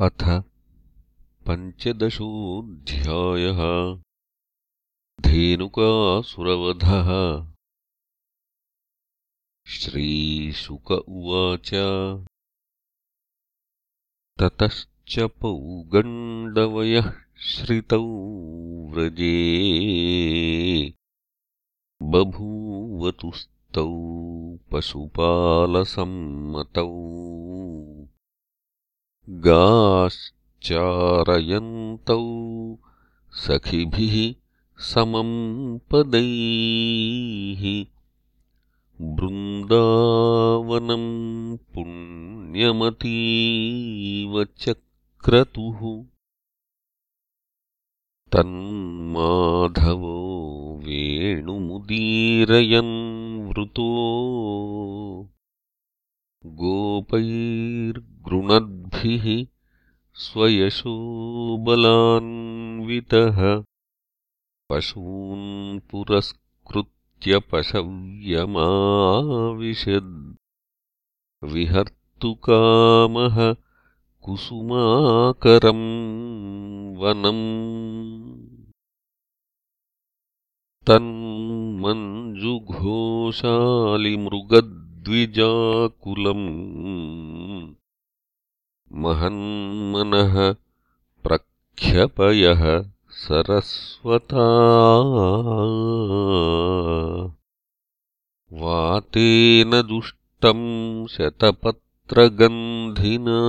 अथ पञ्चदशोऽध्यायः। धेनुकासुरवधः। श्रीशुक उवाच। ततश्च पौगण्डवयः श्रितौ व्रजे। बभूवतुस्तौ पशुपालसम्मतौ गाश्चारयन्तौ सखिभिः समम् पदैः बृन्दावनम् पुण्यमतीव चक्रतुः तन्माधवो वेणुमुदीरयन् वृतो गोपैर्गृणद्भिः स्वयशोबलान्वितः पशव्यमाविशद्। विहर्तुकामः कुसुमाकरम् वनम्। तन्मञ्जुघोषालिमृगद् द्विजाकुलम् महन्मनः प्रख्यपयः सरस्वता। वातेन दुष्टम् शतपत्रगन्धिना।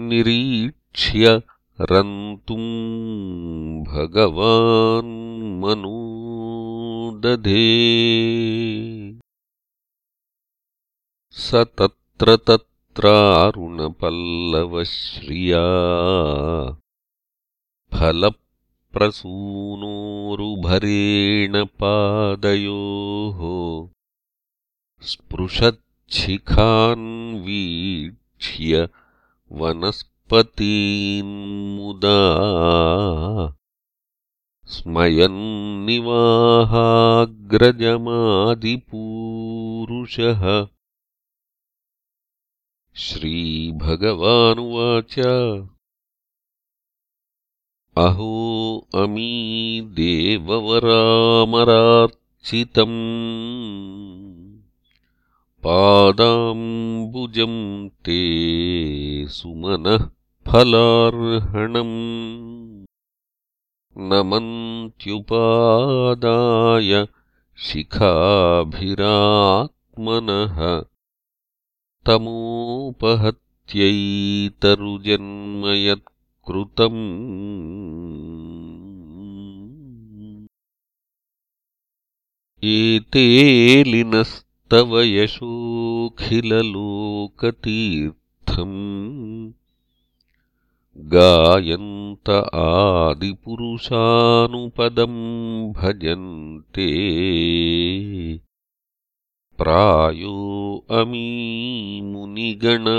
निरीक्ष्य रन्तुम् भगवान् दधे स तत्र तत्रारुणपल्लवश्रिया फलप्रसूनोरुभरेण पादयोः। स्पृशच्छिखान्वीक्ष्य वनस्पतीन्मुदा स्मयन्निवाहाग्रजमादिपूरुषः श्रीभगवानुवाच। अहो अमी देववरामरार्चितम्। पादाम्बुजम् ते सुमनः फलार्हणम्। नमन्त्युपादाय शिखाभिरात्मनः तमोपहत्यैतरुजन्म यत्कृतम् एते लिनस्तव यशोऽखिललोकतीर्थम् गायन्त आदिपुरुषानुपदम् भजन्ते प्रायो अमीमुनिगणा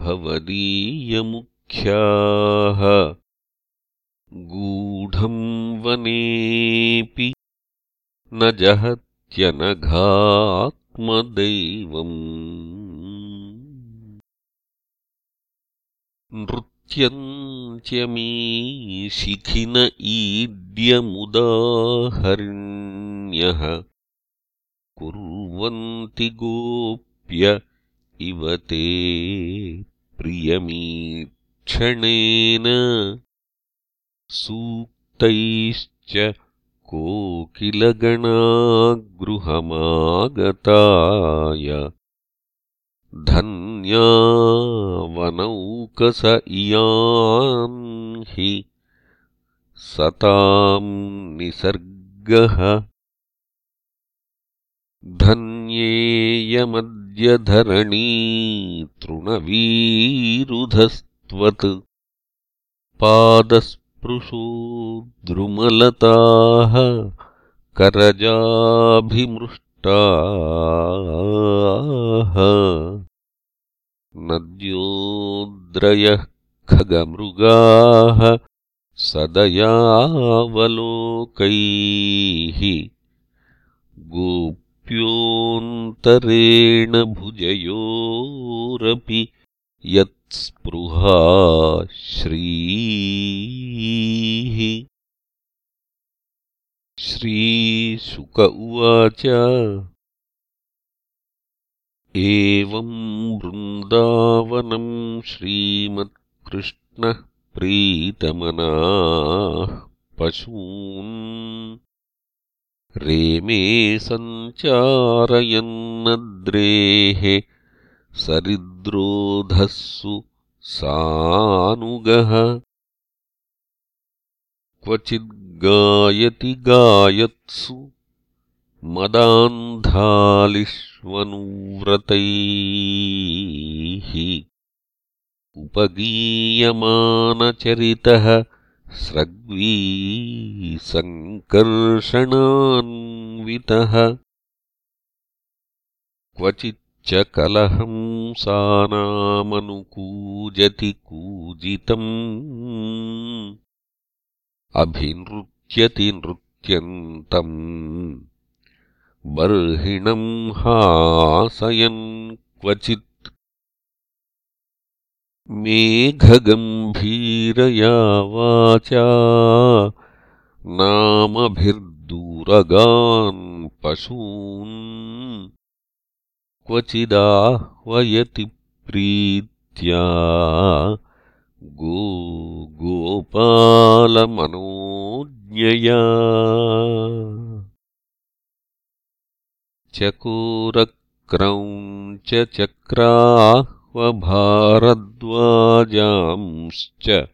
भवदीयमुख्याः। गूढम् वनेऽपि न जहत्यनघात्मदैवम् नृत्यन्त्यमी शिखिन ईड्यमुदाहरिण्यः कुर्वन्ति गोप्य इव ते प्रियमीक्षणेन सूक्तैश्च कोकिलगणागृहमागताय। धन्या वनौकस इयान् हि सताम् निसर्गः धन्येयमद्य धरणी तृणवीरुधस्त्वत् पादस्पृशो द्रुमलताः करजाभिमृष्टाः। नद्योद्रयः खगमृगाः सदयावलोकैः गोप्योऽन्तरेण भुजयोरपि यत् मत्स्पृहा श्रीः। श्रीशुक उवाच। एवम् वृन्दावनम् श्रीमत्कृष्णः प्रीतमनाः पशून् रेमे सञ्चारयन्नद्रेः सरिद्रोधःसु सानुगः। क्वचिद्गायति गायत्सु मदान्धालिष्वनुव्रतैः। उपगीयमानचरितः स्रग्वी सङ्कर्षणान्वितः क्वचिच्च कलहंसानामनुकूजति कूजितम्। अभिनृत्यति नृत्यन्तम्। बर्हिणम् हासयन् क्वचित् मेघगम्भीरया वाचा नामभिर्दूरगान् पशून् क्वचिदाह्वयति प्रीत्या गो गोपालमनोज्ञया चकोरक्रौञ्च चक्राः भारद्वाजांश्च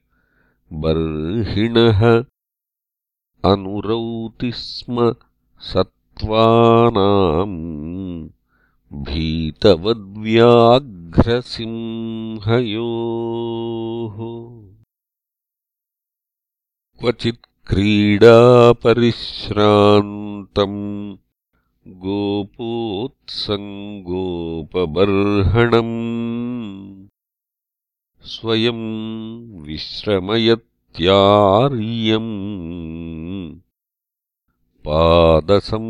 बर्हिणः अनुरौति स्म सत्त्वानाम् भीतवद्व्याघ्रसिंहयोः। क्वचित्क्रीडापरिश्रान्तम् गोपोत्सङ्गोपबर्हणम् स्वयम् विश्रमयत्यार्यम् पादसंवाहनादिभिः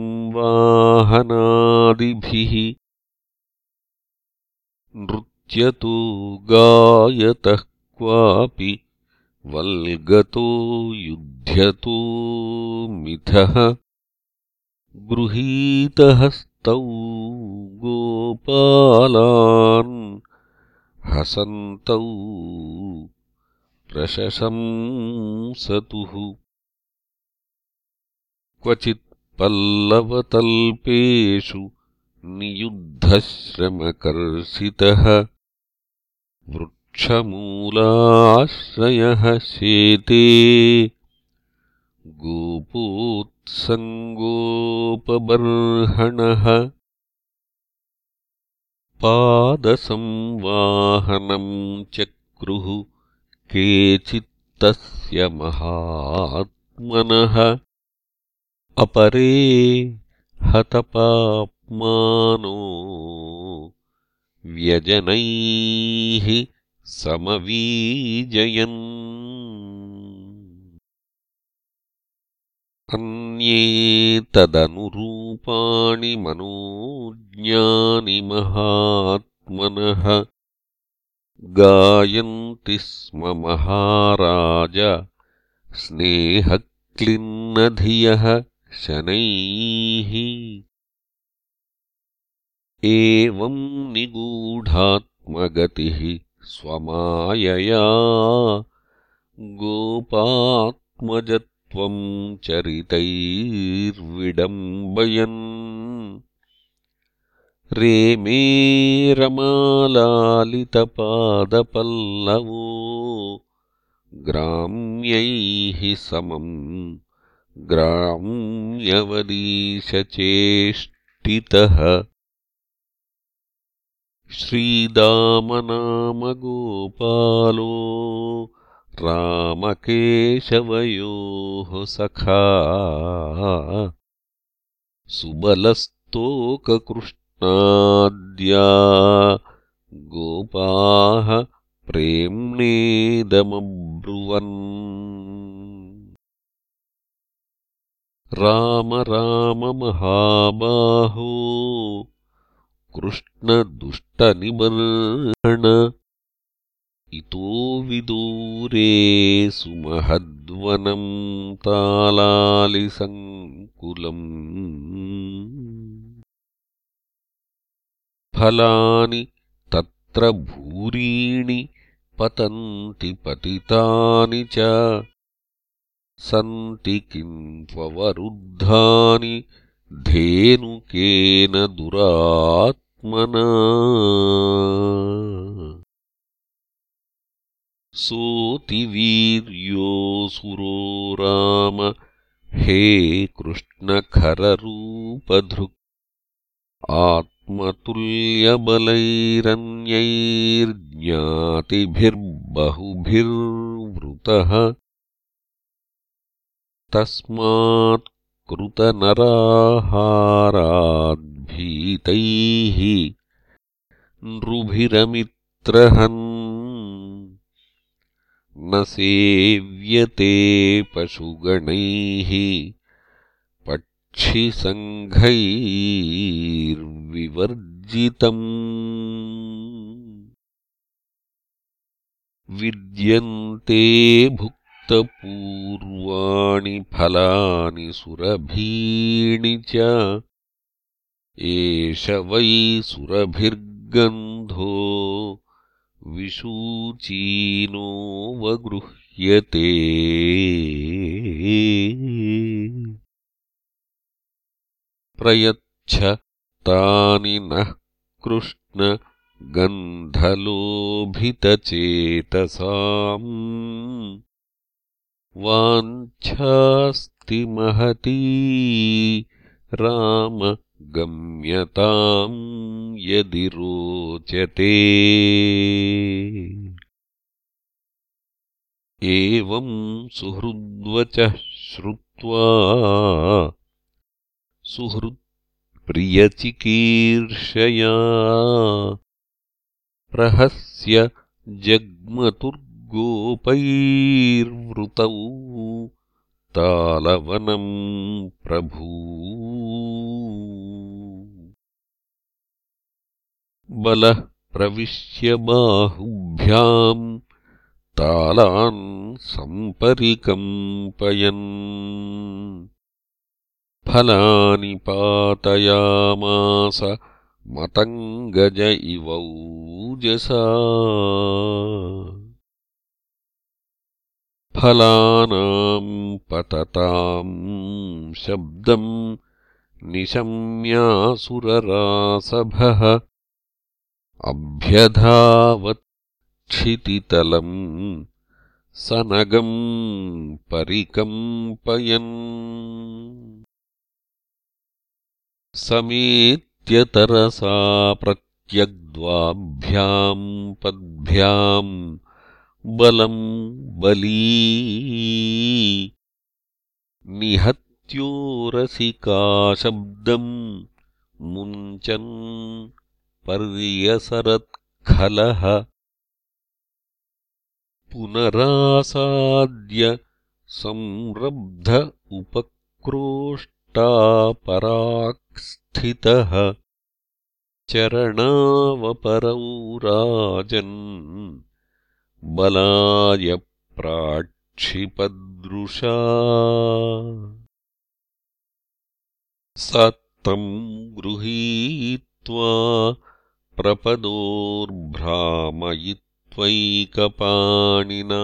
नृत्यतो गायतः क्वापि वल्गतो युध्यतो मिथः गृहीतहस्तौ गोपालान् हसन्तौ प्रशशंसतुः क्वचित्पल्लवतल्पेषु नियुद्धश्रमकर्षितः वृक्षमूलाश्रयः शेते गोपोत्सङ्गोपबर्हणः पादसंवाहनम् चक्रुः केचित्तस्य महात्मनः अपरे हतपाप्मानो व्यजनैः समवीजयन् अन्ये तदनुरूपाणि मनोज्ञानि महात्मनः गायन्ति स्म महाराज स्नेहक्लिन्नधियः शनैः। एवम् निगूढात्मगतिः स्वमायया गोपात्मज त्वम् चरितैर्विडम्बयन्। रेमे रमालालितपादपल्लवो ग्राम्यैः समम् ग्राम्यवदीशचेष्टितः। श्रीदामनामगोपालो रामकेशवयोः सखा। सुबलस्तोककृष्णाद्या गोपाः प्रेम्णेदमब्रुवन् राम राम महाबाहो कृष्णदुष्टनिबर्हण इतो विदूरे सुमहद्वनम् तालालिसङ्कुलम्। फलानि तत्र भूरीणि पतन्ति पतितानि च। सन्ति त्ववरुद्धानि धेनुकेन दुरात्मना सोऽतिवीर्योऽसुरो राम। हे कृष्णखररूपधृक्। आत्मतुल्यबलैरन्यैर्ज्ञातिभिर्बहुभिर्वृतः। तस्मात्कृतनराहाराद्भीतैः नृभिरमित्रहन् न सेव्यते पशुगणैः पक्षिसङ्घैर्विवर्जितम्। विद्यन्ते भुक्तपूर्वाणि फलानि सुरभीणि च एष वै सुरभिर्गन्धो विषूचीनोऽवगृह्यते प्रयच्छ तानि नः कृष्ण गन्धलोभितचेतसाम्। वाञ्छास्ति महती राम गम्यताम् यदि रोचते एवम् सुहृद्वचः श्रुत्वा सुहृत्प्रियचिकीर्षया प्रहस्य जग्मतुर्गोपैर्वृतौ तालवनम् प्रभू बलः प्रविश्य बाहुभ्याम् तालान् सम्परिकम्पयन् फलानि पातयामास मतङ्गज इवौजसा फलानाम् पतताम् शब्दम् निशम्यासुररासभः अभ्यधावच्छितितलम् सनगम् परिकम्पयन्। समेत्यतरसा प्रत्यग्द्वाभ्याम् पद्भ्याम् बलम् बली। निहत्योरसिकाशब्दम् मुञ्चन् पर्यसरत्खलः। पुनरासाद्य संरब्ध उपक्रोष्टापराक्स्थितः। चरणावपरौ राजन् बलाय प्राक्षिपदृशा स तम् गृहीत्वा प्रपदोर्भ्रामयित्वैकपाणिना।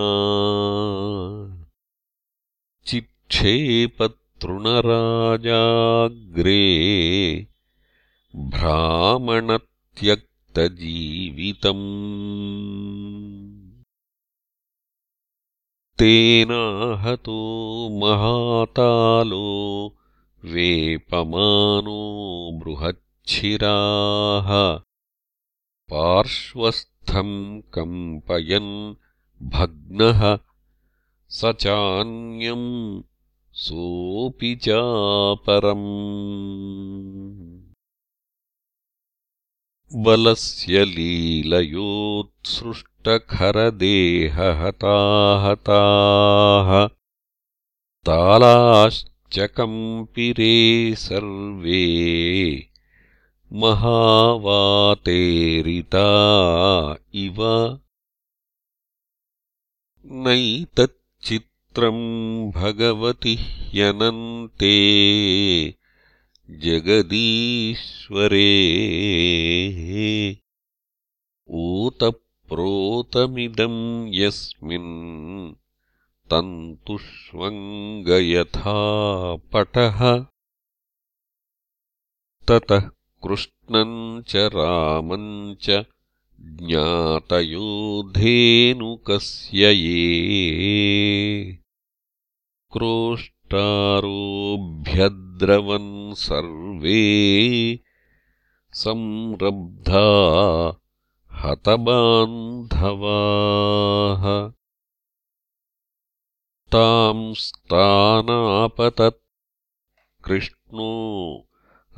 चिक्षेपतृणराजाग्रे भ्रामणत्यक्तजीवितम् तेनाहतो महातालो वेपमानो बृहच्छिराः। पार्श्वस्थम् कम्पयन् भग्नः स चान्यम् सोऽपि चापरम् बलस्य लीलयोत्सृष्टखरदेहहताहताः। तालाश्च कम्पिरे सर्वे। महावातेरिता इव। नैतच्चित्रम् भगवति ह्यनन्ते जगदीश्वरे। ओतप्रोतमिदम् यस्मिन् तन्तुष्वङ्गयथा पटः ततः कृष्णम् च रामम् च ज्ञातयोधेनुकस्य ये क्रोष्टारोऽभ्यद्रवन् सर्वे संरब्धा हतबान्धवाः। तांस्तानापतत् कृष्णो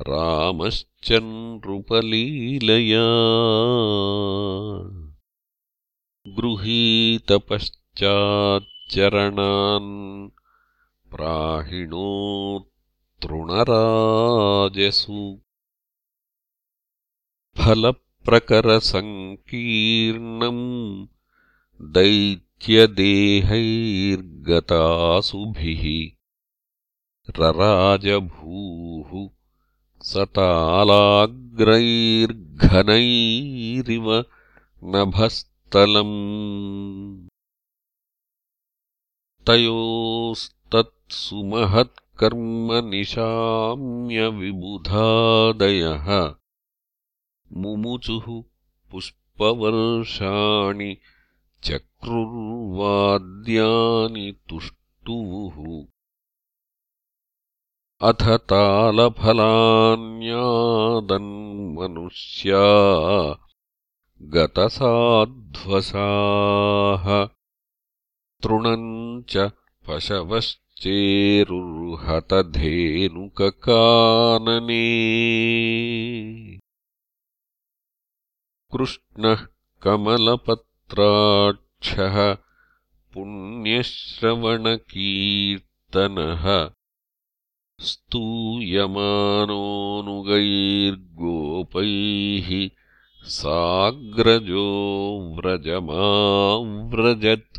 रामश्च नृपलीलया गृहीतपश्चाच्चरणान् प्राहिणो तृणराजसु फलप्रकरसङ्कीर्णम् दैत्यदेहैर्गतासुभिः। रराजभूः सतालाग्रैर्घनैरिव नभस्तलम् तयोस्तत्सुमहत्कर्मनिशाम्यविबुधादयः मुमुचुः पुष्पवर्षाणि चक्रुर्वाद्यानि तुष्टुवुः अथ तालफलान्यादन्मनुष्या गतसाध्वसाः। तृणम् च पशवश्चेरुर्हतधेनुककानने कृष्णः कमलपत्राक्षः पुण्यश्रवणकीर्तनः। स्तूयमानोऽनुगैर्गोपैः साग्रजो व्रजमाव्रजत्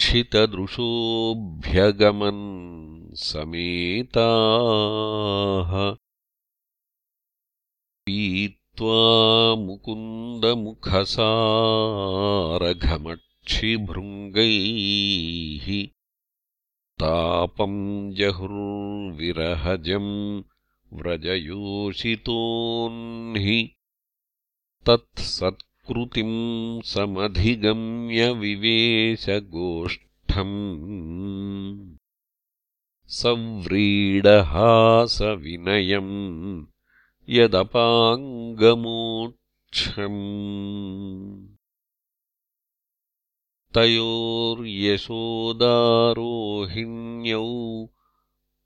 दिदृक्षितदृशोऽभ्यगमन् समेताः पीत्वा मुकुन्दमुखसारघमक्षिभृङ्गैः तापम् जहुर्विरहजम् व्रजयोषितोऽह्नि तत्सत्कृतिम् समधिगम्यविवेशगोष्ठम् सव्रीडहासविनयम् यदपाङ्गमोक्षम्। तयोर्यशोदारोहिण्यौ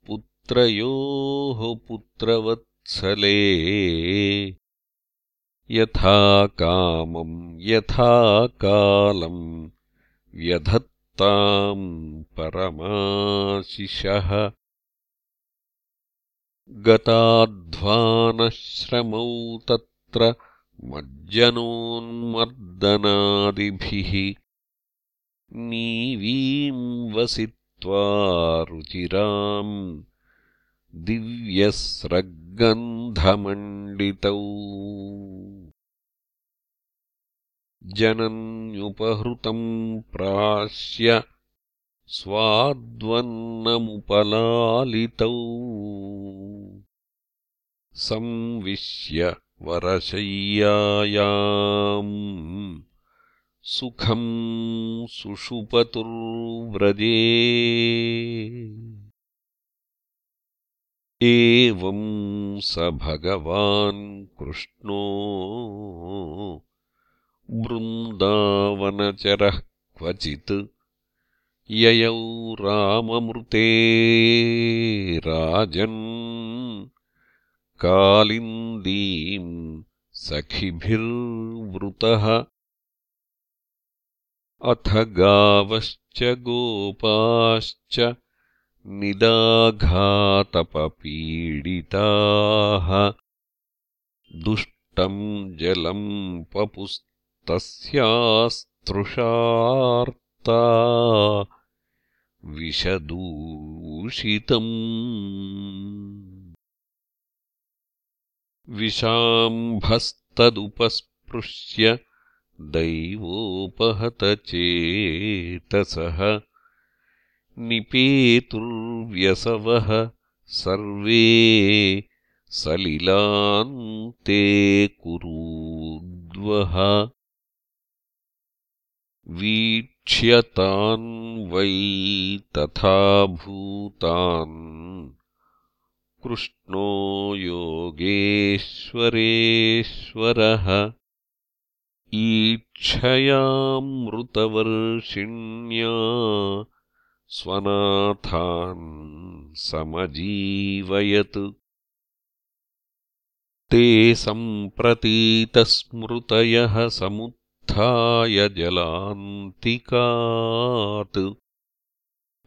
पुत्रयोः पुत्रवत्सले यथा कामम् यथा कालम् व्यधत्ताम् परमाशिषः। गताध्वानश्रमौ तत्र मज्जनोन्मर्दनादिभिः नीवीम् वसित्वा रुचिराम् दिव्यस्रग्गन्धमण्डितौ। जनन्युपहृतम् प्राश्य स्वाद्वन्नमुपलालितौ। संविश्य वरशय्यायाम् सुखम् सुषुपतुर्व्रजे एवम् स भगवान् कृष्णो। वृन्दावनचरः क्वचित् ययौ राममृते राजन् कालिन्दीम् सखिभिर्वृतः। अथ गावश्च गोपाश्च निदाघातपपीडिताः। दुष्टम् जलम् पपुस्तस्यास्तृषार्ता विषदूषितम्। विशाम्भस्तदुपस्पृश्य दैवोपहतचेतसः निपेतुर्व्यसवः सर्वे सलिलान्ते कुरूद्वः। वीक्ष्यतान् वै तथा भूतान् कृष्णो योगेश्वरेश्वरः। ईक्षयामृतवर्षिण्या स्वनाथान् समजीवयत्। ते सम्प्रतीतस्मृतयः समुत्थाय जलान्तिकात्।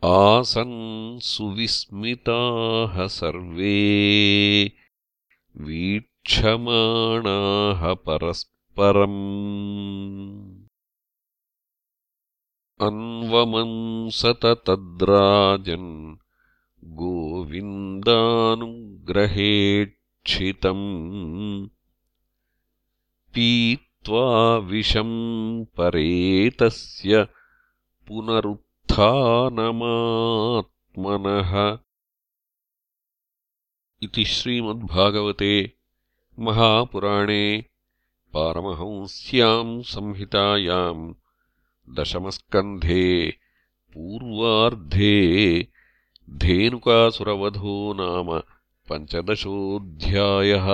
आसन् सुविस्मिताः सर्वे वीक्षमाणाः परस्परम् अन्वमंसततद्राजन् गोविन्दानुग्रहेक्षितम् पीत्वा विषम् परेतस्य पुनरुत्थानमात्मनः। इति श्रीमद्भागवते महापुराणे पारमहंस्याम् संहितायाम् दशमस्कन्धे पूर्वार्धे धेनुकासुरवधो नाम पञ्चदशोऽध्यायः